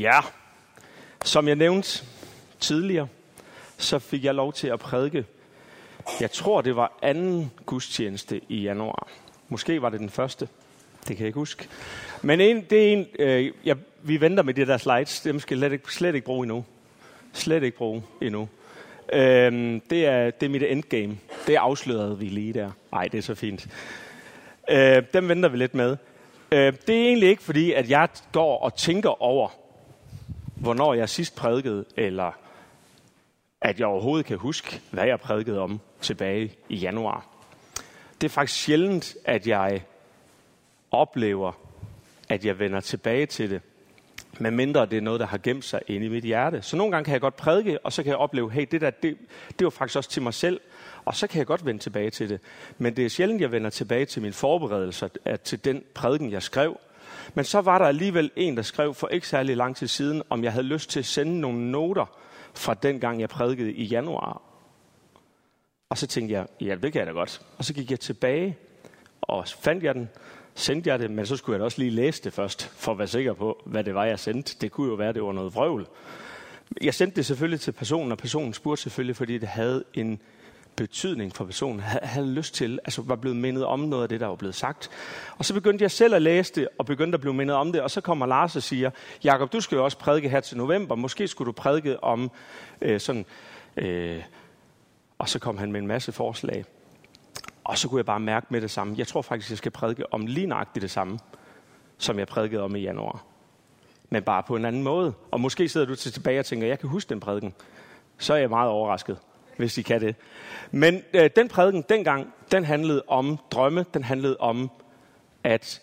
Ja, som jeg nævnte tidligere, så fik jeg lov til at prædike. Jeg tror, det var anden gudstjeneste i januar. Måske var det den første. Det kan jeg ikke huske. Men en, det er en, øh, ja, vi venter med de der slides. Dem skal jeg slet ikke, slet ikke bruge endnu. Slet ikke bruge endnu. Øhm, det, er, det er mit endgame. Det afslørede vi lige der. Nej, det er så fint. Øh, dem venter vi lidt med. Øh, det er egentlig ikke fordi, at jeg går og tænker over, hvornår jeg sidst prædikede, eller at jeg overhovedet kan huske, hvad jeg prædikede om tilbage i januar. Det er faktisk sjældent, at jeg oplever, at jeg vender tilbage til det, medmindre det er noget, der har gemt sig inde i mit hjerte. Så nogle gange kan jeg godt prædike, og så kan jeg opleve, hey, det der, det, det var faktisk også til mig selv, og så kan jeg godt vende tilbage til det. Men det er sjældent, jeg vender tilbage til min forberedelse, at til den prædiken, jeg skrev. Men så var der alligevel en, der skrev for ikke særlig lang tid siden, om jeg havde lyst til at sende nogle noter fra den gang, jeg prædikede i januar. Og så tænkte jeg, ja, det kan jeg da godt. Og så gik jeg tilbage, og fandt jeg den, sendte jeg det, men så skulle jeg da også lige læse det først, for at være sikker på, hvad det var, jeg sendte. Det kunne jo være, det var noget vrøvl. Jeg sendte det selvfølgelig til personen, og personen spurgte selvfølgelig, fordi det havde en betydning for personen, havde lyst til, altså var blevet mindet om noget af det, der var blevet sagt. Og så begyndte jeg selv at læse det, og begyndte at blive mindet om det, og så kommer Lars og siger, Jakob, du skal jo også prædike her til november, måske skulle du prædike om øh, sådan, øh, og så kom han med en masse forslag. Og så kunne jeg bare mærke med det samme. Jeg tror faktisk, jeg skal prædike om lige nøjagtigt det samme, som jeg prædikede om i januar. Men bare på en anden måde. Og måske sidder du tilbage og tænker, jeg kan huske den prædiken. Så er jeg meget overrasket, hvis I kan det. Men øh, den prædiken dengang, den handlede om drømme. Den handlede om, at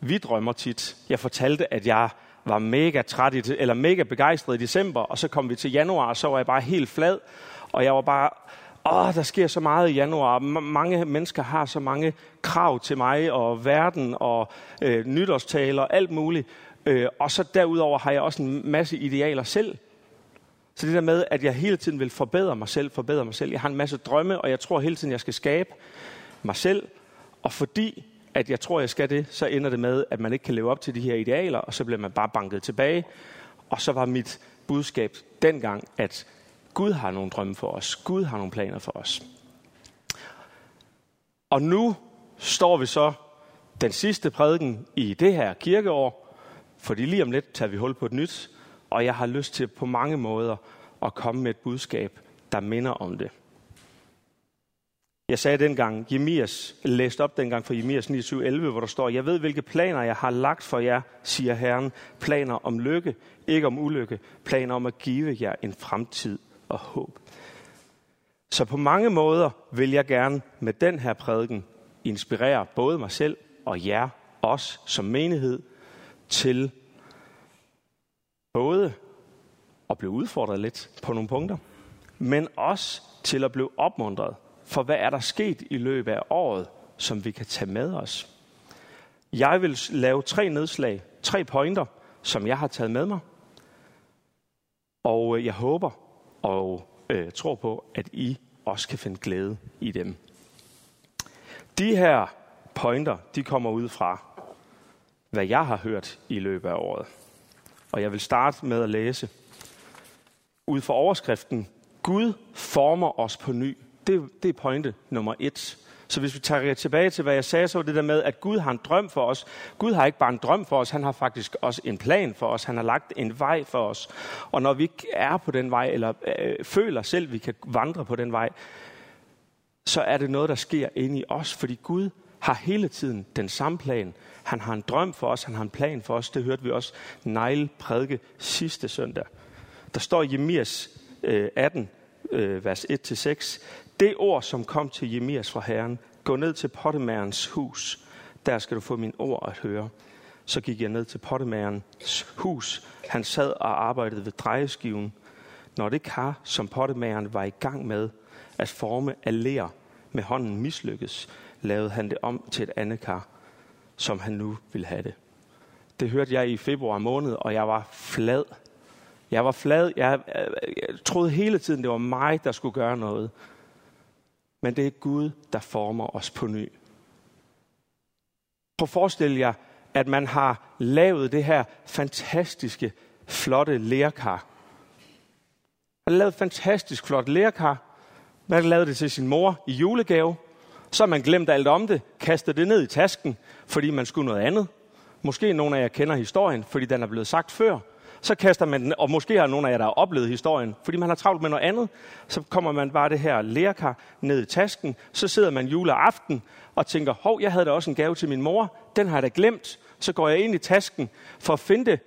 vi drømmer tit. Jeg fortalte, at jeg var mega træt i, eller mega begejstret i december, og så kom vi til januar, og så var jeg bare helt flad, og jeg var bare åh, der sker så meget i januar. mange mennesker har så mange krav til mig og verden og øh, nytårstaler og alt muligt. Øh, og så derudover har jeg også en masse idealer selv. Så det der med, at jeg hele tiden vil forbedre mig selv, forbedre mig selv. Jeg har en masse drømme, og jeg tror hele tiden, jeg skal skabe mig selv. Og fordi at jeg tror, jeg skal det, så ender det med, at man ikke kan leve op til de her idealer, og så bliver man bare banket tilbage. Og så var mit budskab dengang, at Gud har nogle drømme for os. Gud har nogle planer for os. Og nu står vi så den sidste prædiken i det her kirkeår, fordi lige om lidt tager vi hul på et nyt, og jeg har lyst til på mange måder at komme med et budskab, der minder om det. Jeg sagde dengang, Jemias, læste op dengang fra Jemias 29.11, hvor der står, Jeg ved, hvilke planer jeg har lagt for jer, siger Herren. Planer om lykke, ikke om ulykke. Planer om at give jer en fremtid og håb. Så på mange måder vil jeg gerne med den her prædiken inspirere både mig selv og jer, os som menighed, til både at blive udfordret lidt på nogle punkter, men også til at blive opmuntret. For hvad er der sket i løbet af året, som vi kan tage med os? Jeg vil lave tre nedslag, tre pointer, som jeg har taget med mig. Og øh, jeg håber, og øh, tror på, at I også kan finde glæde i dem. De her pointer, de kommer ud fra, hvad jeg har hørt i løbet af året. Og jeg vil starte med at læse ud fra overskriften, Gud former os på ny. Det, det er pointe nummer et. Så hvis vi tager tilbage til, hvad jeg sagde, så var det der med, at Gud har en drøm for os. Gud har ikke bare en drøm for os, han har faktisk også en plan for os. Han har lagt en vej for os. Og når vi ikke er på den vej, eller øh, føler selv, at vi kan vandre på den vej, så er det noget, der sker inde i os. Fordi Gud har hele tiden den samme plan. Han har en drøm for os, han har en plan for os. Det hørte vi også Neil prædike sidste søndag. Der står i Jemias øh, 18, øh, vers 1-6, det ord, som kom til Jemias fra Herren, gå ned til pottemærens hus. Der skal du få min ord at høre. Så gik jeg ned til pottemærens hus. Han sad og arbejdede ved drejeskiven. Når det kar, som pottemæren var i gang med at forme af ler med hånden mislykkedes, lavede han det om til et andet kar, som han nu ville have det. Det hørte jeg i februar måned, og jeg var flad. Jeg var flad. Jeg, jeg, jeg troede hele tiden, det var mig, der skulle gøre noget men det er Gud, der former os på ny. Prøv at forestille jer, at man har lavet det her fantastiske flotte lærkar. Han har lavet et fantastisk flot lærkar. Man har lavet det til sin mor i julegave. Så har man glemt alt om det, kastet det ned i tasken, fordi man skulle noget andet. Måske nogle af jer kender historien, fordi den er blevet sagt før. Så kaster man den, og måske har nogle af jer, der har oplevet historien, fordi man har travlt med noget andet. Så kommer man bare det her lærkar ned i tasken. Så sidder man juleaften og tænker, hov, jeg havde da også en gave til min mor. Den har jeg da glemt. Så går jeg ind i tasken for at finde det.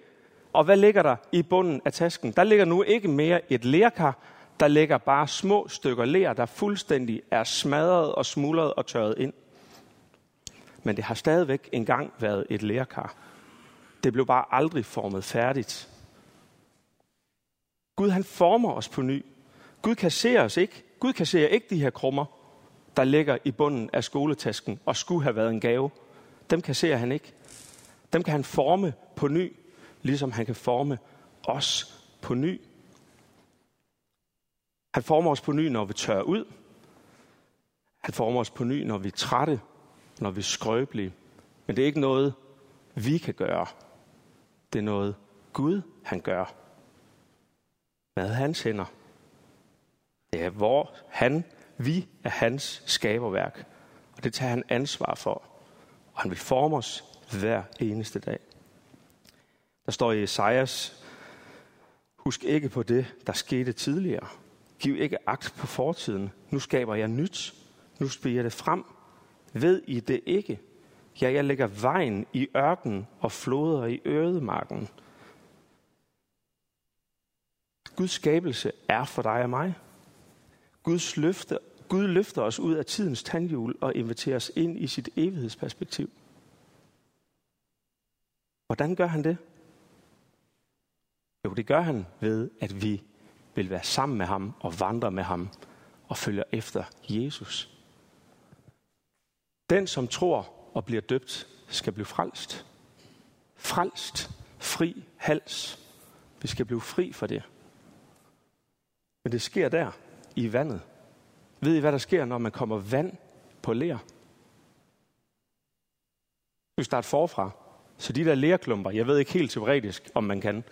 Og hvad ligger der i bunden af tasken? Der ligger nu ikke mere et lærkar, der ligger bare små stykker ler, der fuldstændig er smadret og smuldret og tørret ind. Men det har stadigvæk engang været et lærkar. Det blev bare aldrig formet færdigt. Gud han former os på ny. Gud kasserer os ikke. Gud kasserer ikke de her krummer, der ligger i bunden af skoletasken og skulle have været en gave. Dem kasserer han ikke. Dem kan han forme på ny, ligesom han kan forme os på ny. Han former os på ny, når vi tør ud. Han former os på ny, når vi er trætte, når vi er skrøbelige. Men det er ikke noget, vi kan gøre. Det er noget, Gud han gør. Med hans hænder. Det er hvor han, vi er hans skaberværk. Og det tager han ansvar for. Og han vil forme os hver eneste dag. Der står i Esajas, husk ikke på det, der skete tidligere. Giv ikke agt på fortiden. Nu skaber jeg nyt. Nu spiger det frem. Ved I det ikke? Ja, jeg lægger vejen i ørken og floder i ødemarken. Guds skabelse er for dig og mig. Guds løfte, Gud løfter os ud af tidens tandhjul og inviterer os ind i sit evighedsperspektiv. Hvordan gør han det? Jo, det gør han ved, at vi vil være sammen med ham og vandre med ham og følger efter Jesus. Den, som tror og bliver døbt, skal blive frelst. Frelst, fri hals. Vi skal blive fri for det. Men det sker der, i vandet. Ved I, hvad der sker, når man kommer vand på ler? Vi starter forfra. Så de der lerklumper, jeg ved ikke helt teoretisk, om man kan,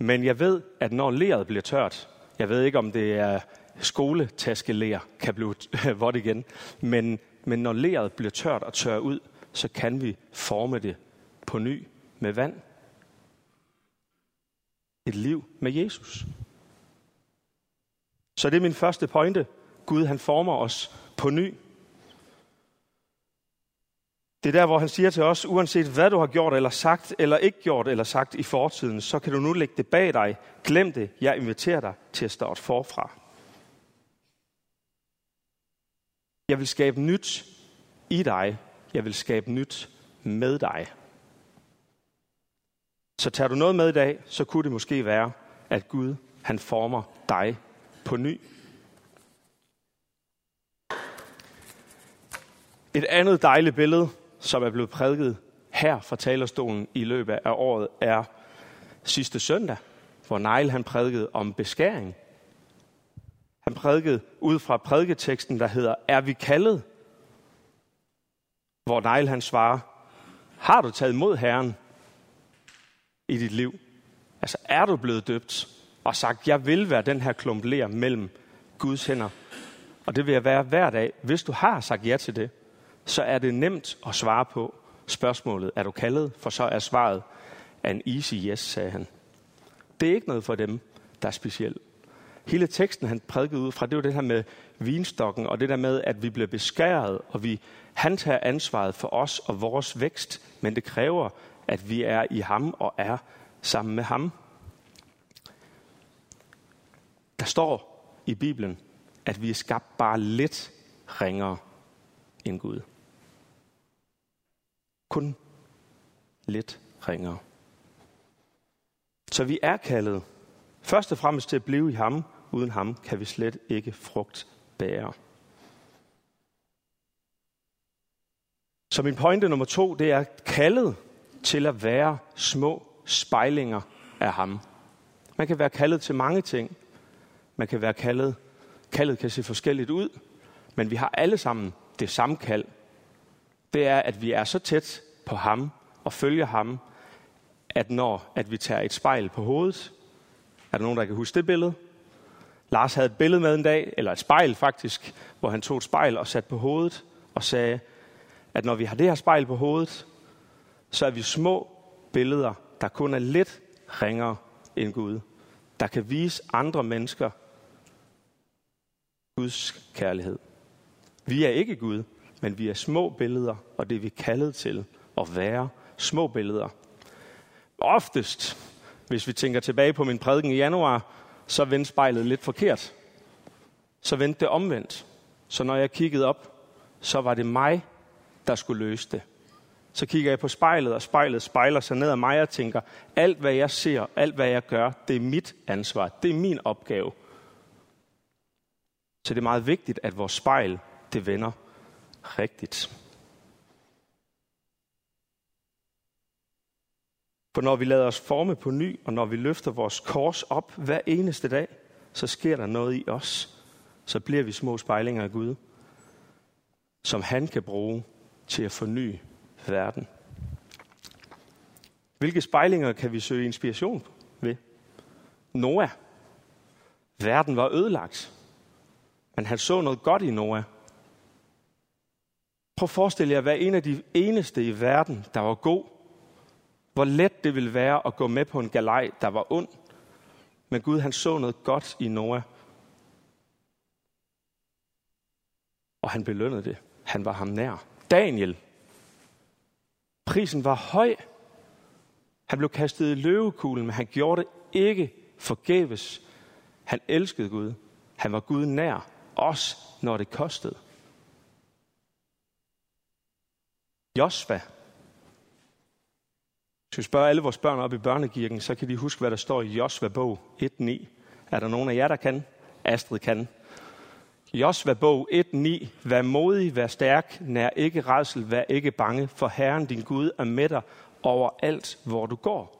men jeg ved, at når leret bliver tørt, jeg ved ikke, om det er skoletaskeler, kan blive vådt igen, men, men når leret bliver tørt og tør ud, så kan vi forme det på ny med vand. Et liv med Jesus. Så det er min første pointe. Gud han former os på ny. Det er der, hvor han siger til os, uanset hvad du har gjort eller sagt, eller ikke gjort eller sagt i fortiden, så kan du nu lægge det bag dig. Glem det. Jeg inviterer dig til at starte forfra. Jeg vil skabe nyt i dig. Jeg vil skabe nyt med dig. Så tager du noget med i dag, så kunne det måske være, at Gud han former dig på ny. Et andet dejligt billede, som er blevet prædiket her fra talerstolen i løbet af året, er sidste søndag, hvor Neil han prædikede om beskæring. Han prædikede ud fra prædiketeksten, der hedder, er vi kaldet? Hvor Neil han svarer, har du taget imod Herren i dit liv? Altså er du blevet døbt og sagt, jeg vil være den her klump ler mellem Guds hænder. Og det vil jeg være hver dag. Hvis du har sagt ja til det, så er det nemt at svare på spørgsmålet, er du kaldet? For så er svaret en easy yes, sagde han. Det er ikke noget for dem, der er specielt. Hele teksten, han prædikede ud fra, det var det her med vinstokken, og det der med, at vi bliver beskæret, og vi, han tager ansvaret for os og vores vækst, men det kræver, at vi er i ham og er sammen med ham. Der står i Bibelen, at vi er skabt bare lidt ringere end Gud. Kun lidt ringere. Så vi er kaldet først og fremmest til at blive i ham. Uden ham kan vi slet ikke frugt bære. Så min pointe nummer to, det er kaldet til at være små spejlinger af ham. Man kan være kaldet til mange ting. Man kan være kaldet. Kaldet kan se forskelligt ud, men vi har alle sammen det samme kald. Det er, at vi er så tæt på ham og følger ham, at når at vi tager et spejl på hovedet, er der nogen, der kan huske det billede? Lars havde et billede med en dag, eller et spejl faktisk, hvor han tog et spejl og satte på hovedet og sagde, at når vi har det her spejl på hovedet, så er vi små billeder, der kun er lidt ringere end Gud, der kan vise andre mennesker Guds kærlighed. Vi er ikke Gud, men vi er små billeder, og det er vi kaldet til at være små billeder. Oftest, hvis vi tænker tilbage på min prædiken i januar, så vendte spejlet lidt forkert. Så vendte det omvendt. Så når jeg kiggede op, så var det mig, der skulle løse det. Så kigger jeg på spejlet, og spejlet spejler sig ned ad mig og tænker, alt hvad jeg ser, alt hvad jeg gør, det er mit ansvar. Det er min opgave. Så det er meget vigtigt, at vores spejl, det vender rigtigt. For når vi lader os forme på ny, og når vi løfter vores kors op hver eneste dag, så sker der noget i os. Så bliver vi små spejlinger af Gud, som han kan bruge til at forny verden. Hvilke spejlinger kan vi søge inspiration ved? Noah. Verden var ødelagt. Men han så noget godt i Noah. Prøv at forestille jer at være en af de eneste i verden, der var god. Hvor let det ville være at gå med på en galej, der var ond. Men Gud, han så noget godt i Noah. Og han belønnede det. Han var ham nær. Daniel. Prisen var høj. Han blev kastet i løvekuglen, men han gjorde det ikke forgæves. Han elskede Gud. Han var Gud nær, også når det kostede. Josva. Hvis vi spørger alle vores børn op i børnekirken, så kan de huske, hvad der står i Josva bog 1.9. Er der nogen af jer, der kan? Astrid kan. Josva bog 1.9. Vær modig, vær stærk, nær ikke redsel, vær ikke bange, for Herren din Gud er med dig over alt, hvor du går.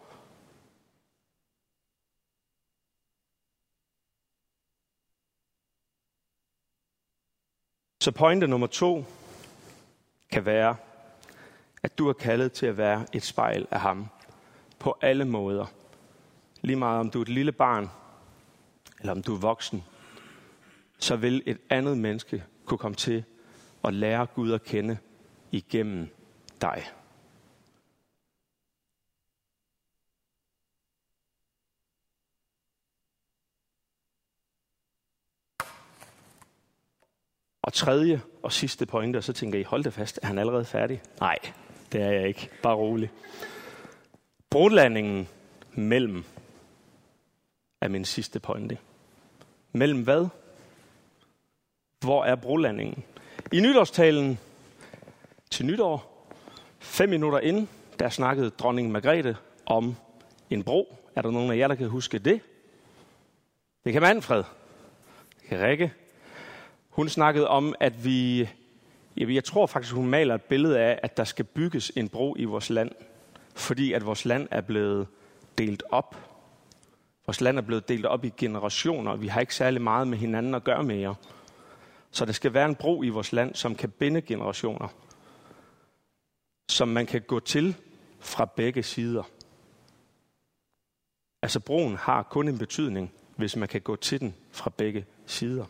Så pointe nummer to kan være, at du er kaldet til at være et spejl af ham på alle måder. Lige meget om du er et lille barn, eller om du er voksen, så vil et andet menneske kunne komme til at lære Gud at kende igennem dig. Og tredje og sidste pointe, og så tænker I, hold det fast, er han allerede færdig? Nej, det er jeg ikke. Bare rolig. Brudlandingen mellem er min sidste pointe. Mellem hvad? Hvor er brolandingen? I nytårstalen til nytår, fem minutter ind, der snakkede dronning Margrethe om en bro. Er der nogen af jer, der kan huske det? Det kan Manfred. Det kan Rikke. Hun snakkede om, at vi... Jeg tror faktisk, hun maler et billede af, at der skal bygges en bro i vores land. Fordi at vores land er blevet delt op. Vores land er blevet delt op i generationer, og vi har ikke særlig meget med hinanden at gøre mere. Så der skal være en bro i vores land, som kan binde generationer. Som man kan gå til fra begge sider. Altså broen har kun en betydning, hvis man kan gå til den fra begge sider.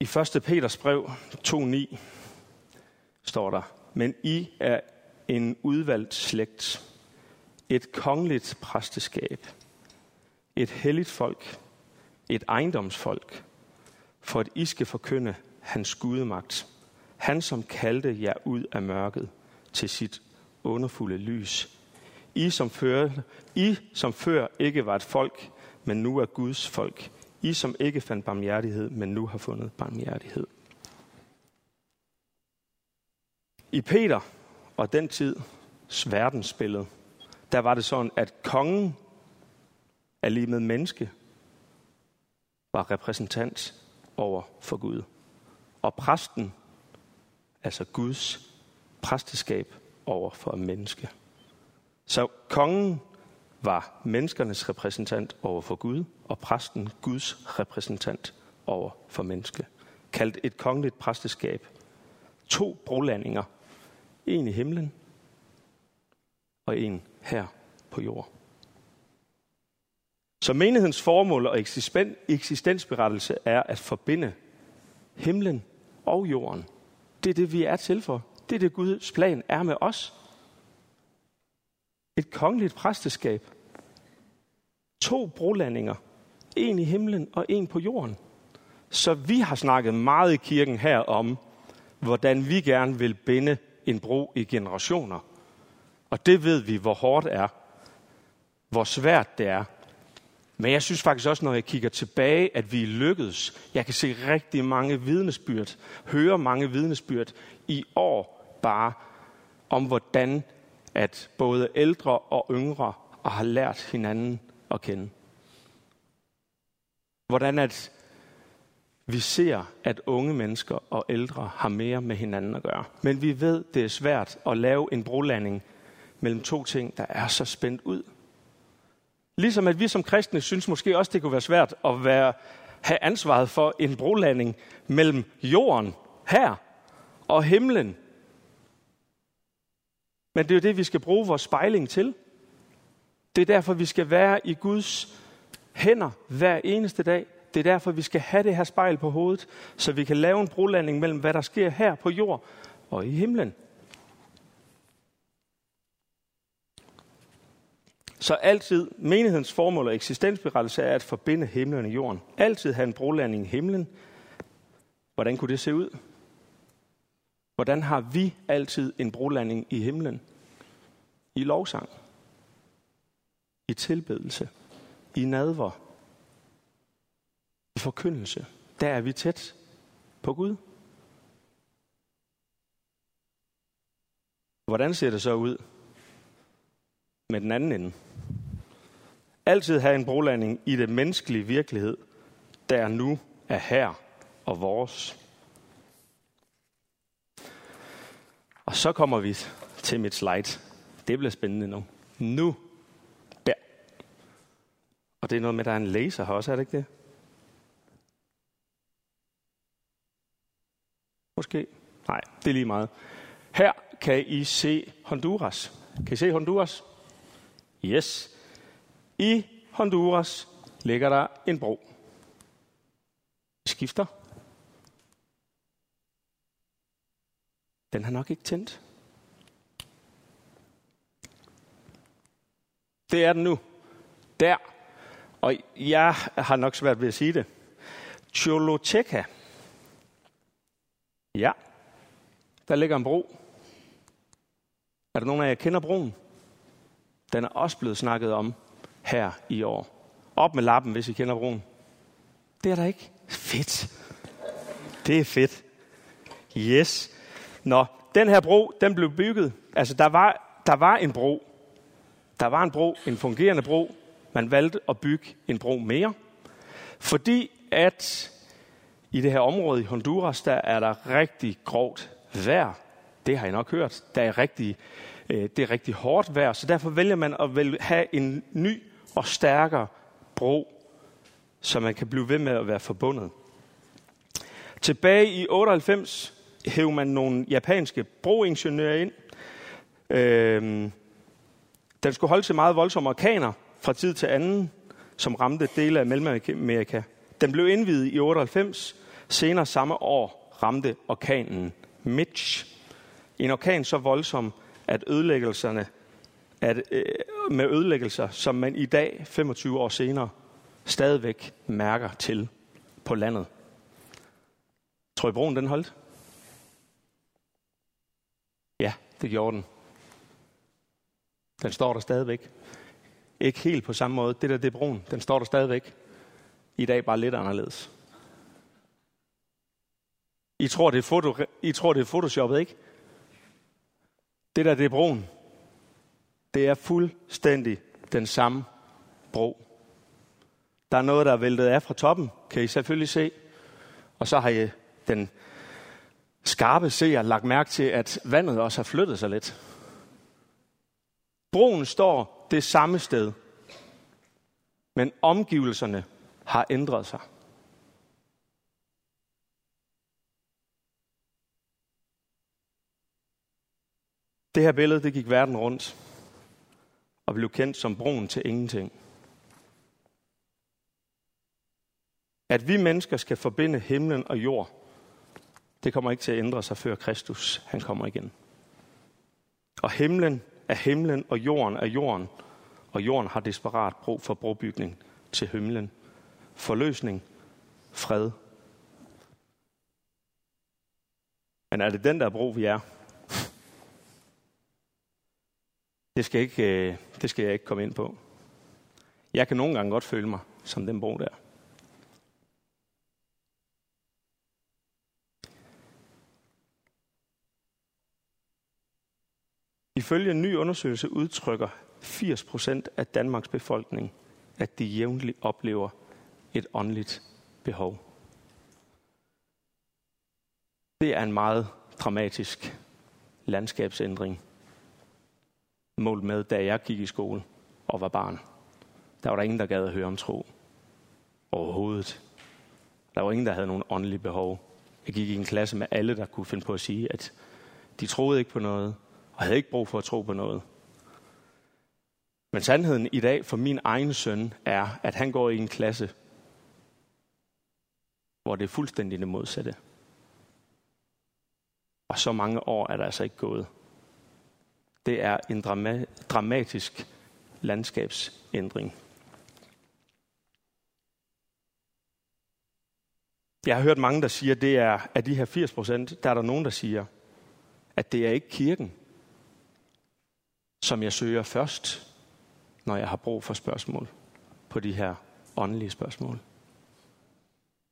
I 1. Peters brev 2.9 står der, men I er en udvalgt slægt, et kongeligt præsteskab, et helligt folk, et ejendomsfolk, for at I skal forkynde hans gudemagt. Han, som kaldte jer ud af mørket til sit underfulde lys. I som, før, I, som før ikke var et folk, men nu er Guds folk. I, som ikke fandt barmhjertighed, men nu har fundet barmhjertighed. I Peter og den tid verdensbillede, der var det sådan, at kongen er lige med menneske, var repræsentant over for Gud. Og præsten, altså Guds præsteskab over for menneske. Så kongen var menneskernes repræsentant over for Gud, og præsten Guds repræsentant over for menneske. Kaldt et kongeligt præsteskab. To brolandinger. En i himlen, og en her på jord. Så menighedens formål og eksistensberettelse er at forbinde himlen og jorden. Det er det, vi er til for. Det er det, Guds plan er med os. Et kongeligt præsteskab. To brolandinger. En i himlen og en på jorden. Så vi har snakket meget i kirken her om, hvordan vi gerne vil binde en bro i generationer. Og det ved vi, hvor hårdt er. Hvor svært det er. Men jeg synes faktisk også, når jeg kigger tilbage, at vi lykkedes. Jeg kan se rigtig mange vidnesbyrd, høre mange vidnesbyrd i år bare om, hvordan at både ældre og yngre har lært hinanden at kende. Hvordan at vi ser, at unge mennesker og ældre har mere med hinanden at gøre. Men vi ved, det er svært at lave en brolanding mellem to ting, der er så spændt ud. Ligesom at vi som kristne synes måske også, det kunne være svært at være, have ansvaret for en brolanding mellem jorden her og himlen. Men det er jo det, vi skal bruge vores spejling til. Det er derfor, vi skal være i Guds hænder hver eneste dag. Det er derfor, vi skal have det her spejl på hovedet, så vi kan lave en brolanding mellem, hvad der sker her på jord og i himlen. Så altid, menighedens formål og eksistensberettelse er at forbinde himlen og jorden. Altid have en brolanding i himlen. Hvordan kunne det se ud? Hvordan har vi altid en brolanding i himlen? I lovsang. I tilbedelse. I nadver. I forkyndelse. Der er vi tæt på Gud. Hvordan ser det så ud med den anden ende? altid have en brolanding i det menneskelige virkelighed, der nu er her og vores. Og så kommer vi til mit slide. Det bliver spændende nu. Nu. Og det er noget med, at der er en laser her også, er det ikke det? Måske. Nej, det er lige meget. Her kan I se Honduras. Kan I se Honduras? Yes. I Honduras ligger der en bro. Skifter. Den har nok ikke tændt. Det er den nu. Der. Og jeg har nok svært ved at sige det. Choloteca. Ja. Der ligger en bro. Er der nogen af jer, kender broen? Den er også blevet snakket om her i år. Op med lappen, hvis I kender broen. Det er der ikke. Fedt. Det er fedt. Yes. Nå, den her bro, den blev bygget. Altså, der var, der var en bro. Der var en bro, en fungerende bro. Man valgte at bygge en bro mere. Fordi at i det her område i Honduras, der er der rigtig grovt vejr. Det har I nok hørt. Der er rigtig, øh, det er rigtig hårdt vejr, så derfor vælger man at have en ny og stærkere bro, så man kan blive ved med at være forbundet. Tilbage i 98 hævde man nogle japanske broingeniører ind. Øhm, den skulle holde til meget voldsomme orkaner fra tid til anden, som ramte dele af Mellemamerika. Den blev indvidet i 98. Senere samme år ramte orkanen Mitch. En orkan så voldsom, at ødelæggelserne at, øh, med ødelæggelser, som man i dag, 25 år senere, stadigvæk mærker til på landet. Tror I, broen den holdt? Ja, det gjorde den. Den står der stadigvæk. Ikke helt på samme måde. Det der, det er broen. Den står der stadigvæk. I dag bare lidt anderledes. I tror, det er, foto, I tror, det er photoshoppet, ikke? Det der, det er broen. Det er fuldstændig den samme bro. Der er noget, der er væltet af fra toppen, kan I selvfølgelig se. Og så har I den skarpe seer lagt mærke til, at vandet også har flyttet sig lidt. Broen står det samme sted, men omgivelserne har ændret sig. Det her billede, det gik verden rundt. og blev kendt som broen til ingenting. At vi mennesker skal forbinde himlen og jord, det kommer ikke til at ændre sig, før Kristus han kommer igen. Og himlen af himlen, og jorden er jorden, og jorden har desperat brug for brobygning til himlen. Forløsning, fred. Men er det den der bro, vi er? Det skal, ikke, øh, det skal jeg ikke komme ind på. Jeg kan nogle gange godt føle mig som den bro der. Ifølge en ny undersøgelse udtrykker 80 procent af Danmarks befolkning, at de jævnligt oplever et åndeligt behov. Det er en meget dramatisk landskabsændring, målt med, da jeg gik i skole og var barn. Der var der ingen, der gad at høre om tro overhovedet. Der var ingen, der havde nogen åndelige behov. Jeg gik i en klasse med alle, der kunne finde på at sige, at de troede ikke på noget, og havde ikke brug for at tro på noget. Men sandheden i dag for min egen søn er, at han går i en klasse, hvor det er fuldstændig det modsatte. Og så mange år er der altså ikke gået. Det er en drama- dramatisk landskabsændring. Jeg har hørt mange, der siger, at det er at de her 80 procent, der er der nogen, der siger, at det er ikke kirken, som jeg søger først, når jeg har brug for spørgsmål på de her åndelige spørgsmål.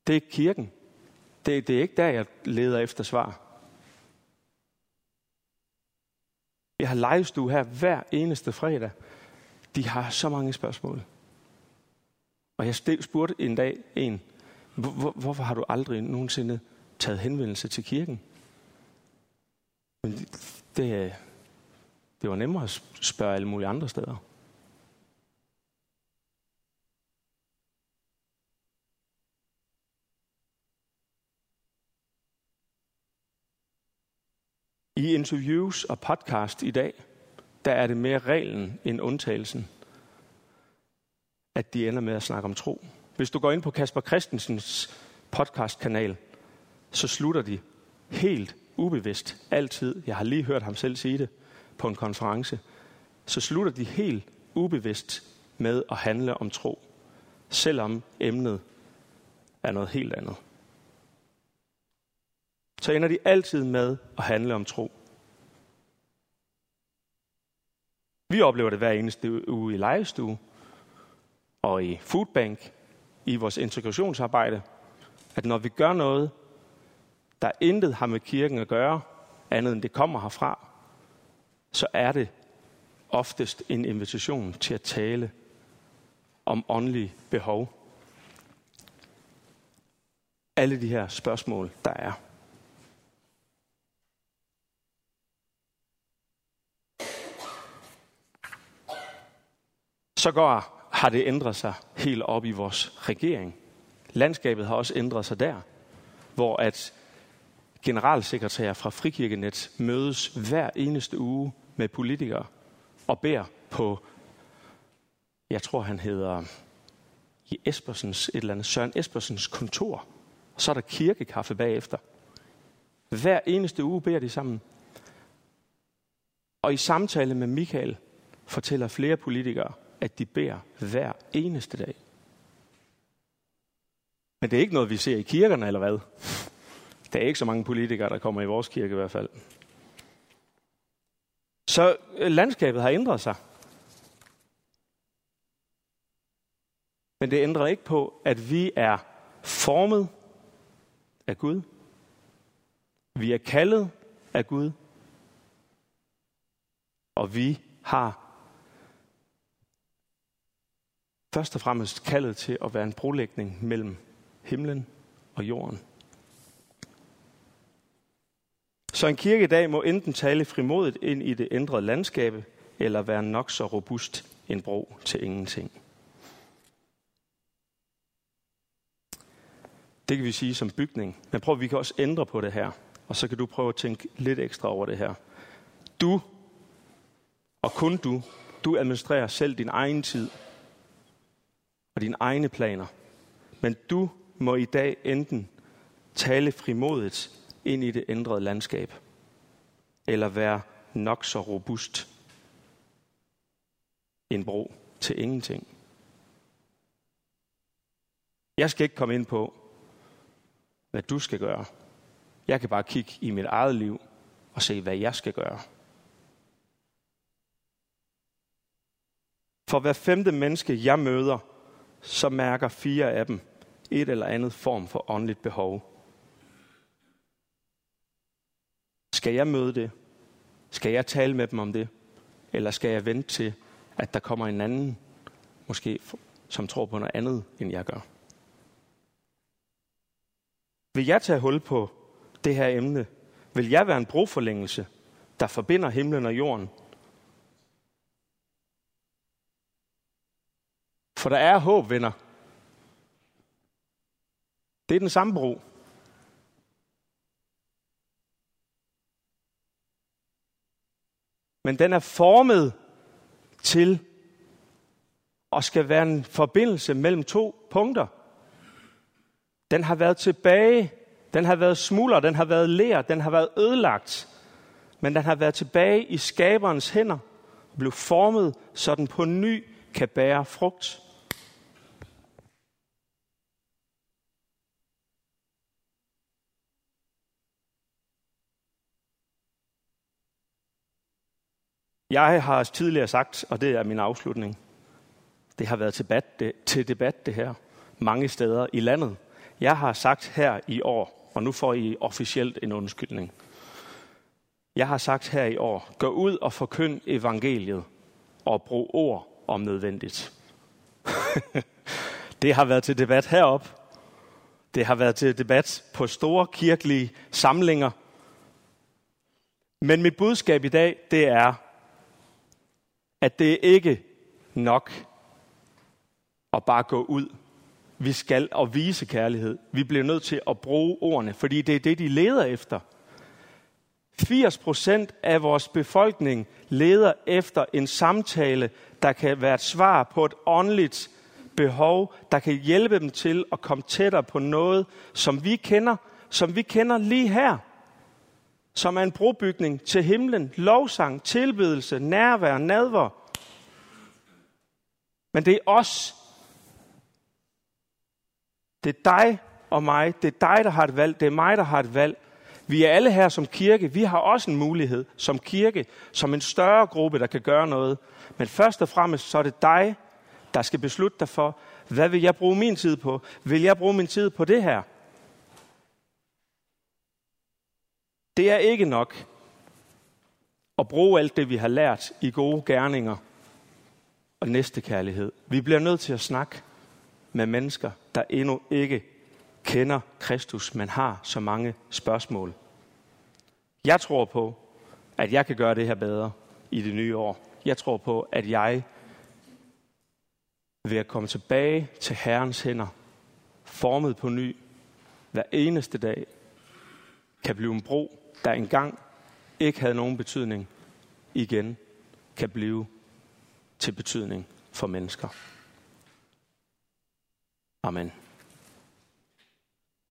Det er ikke kirken. Det, det er ikke der, jeg leder efter svar. Jeg har livestue her hver eneste fredag. De har så mange spørgsmål. Og jeg spurgte en dag en, hvor, hvorfor har du aldrig nogensinde taget henvendelse til kirken? Men det, det var nemmere at spørge alle mulige andre steder. I interviews og podcast i dag, der er det mere reglen end undtagelsen, at de ender med at snakke om tro. Hvis du går ind på Kasper Christensens podcastkanal, så slutter de helt ubevidst altid, jeg har lige hørt ham selv sige det på en konference, så slutter de helt ubevidst med at handle om tro, selvom emnet er noget helt andet så ender de altid med at handle om tro. Vi oplever det hver eneste uge i lejestue og i foodbank, i vores integrationsarbejde, at når vi gør noget, der intet har med kirken at gøre, andet end det kommer herfra, så er det oftest en invitation til at tale om åndelige behov. Alle de her spørgsmål, der er. så går, har det ændret sig helt op i vores regering. Landskabet har også ændret sig der, hvor at generalsekretær fra Frikirkenet mødes hver eneste uge med politikere og beder på, jeg tror han hedder i Espersens, et eller andet, Søren Espersens kontor. Og så er der kirkekaffe bagefter. Hver eneste uge beder de sammen. Og i samtale med Michael fortæller flere politikere, at de beder hver eneste dag. Men det er ikke noget, vi ser i kirkerne, eller hvad? Der er ikke så mange politikere, der kommer i vores kirke i hvert fald. Så øh, landskabet har ændret sig. Men det ændrer ikke på, at vi er formet af Gud. Vi er kaldet af Gud. Og vi har først og fremmest kaldet til at være en brolægning mellem himlen og jorden. Så en kirke i dag må enten tale frimodigt ind i det ændrede landskab, eller være nok så robust en bro til ingenting. Det kan vi sige som bygning. Men prøv, vi kan også ændre på det her. Og så kan du prøve at tænke lidt ekstra over det her. Du, og kun du, Du administrerer selv din egen tid og dine egne planer. Men du må i dag enten tale frimodigt ind i det ændrede landskab, eller være nok så robust en bro til ingenting. Jeg skal ikke komme ind på, hvad du skal gøre. Jeg kan bare kigge i mit eget liv og se, hvad jeg skal gøre. For hver femte menneske, jeg møder, så mærker fire af dem et eller andet form for åndeligt behov. Skal jeg møde det? Skal jeg tale med dem om det? Eller skal jeg vente til, at der kommer en anden, måske som tror på noget andet, end jeg gør? Vil jeg tage hul på det her emne? Vil jeg være en broforlængelse, der forbinder himlen og jorden? For der er håb, venner. Det er den samme bro. Men den er formet til og skal være en forbindelse mellem to punkter. Den har været tilbage, den har været smuldret, den har været lær, den har været ødelagt. Men den har været tilbage i skaberens hænder og blev formet, så den på ny kan bære frugt. Jeg har tidligere sagt, og det er min afslutning, det har været til debat, det, til debat det her mange steder i landet. Jeg har sagt her i år, og nu får I officielt en undskyldning. Jeg har sagt her i år, gå ud og forkynd evangeliet og brug ord om nødvendigt. det har været til debat herop. Det har været til debat på store kirkelige samlinger. Men mit budskab i dag, det er, at det ikke nok at bare gå ud. Vi skal og vise kærlighed. Vi bliver nødt til at bruge ordene, fordi det er det, de leder efter. 80 procent af vores befolkning leder efter en samtale, der kan være et svar på et åndeligt behov, der kan hjælpe dem til at komme tættere på noget, som vi kender, som vi kender lige her som er en brobygning til himlen, lovsang, tilbedelse, nærvær, nadver. Men det er os. Det er dig og mig. Det er dig, der har et valg. Det er mig, der har et valg. Vi er alle her som kirke. Vi har også en mulighed som kirke, som en større gruppe, der kan gøre noget. Men først og fremmest, så er det dig, der skal beslutte dig for, hvad vil jeg bruge min tid på? Vil jeg bruge min tid på det her? Det er ikke nok at bruge alt det, vi har lært i gode gerninger og næstekærlighed. Vi bliver nødt til at snakke med mennesker, der endnu ikke kender Kristus, men har så mange spørgsmål. Jeg tror på, at jeg kan gøre det her bedre i det nye år. Jeg tror på, at jeg ved at komme tilbage til Herrens hænder, formet på ny, hver eneste dag, kan blive en bro der engang ikke havde nogen betydning, igen kan blive til betydning for mennesker. Amen.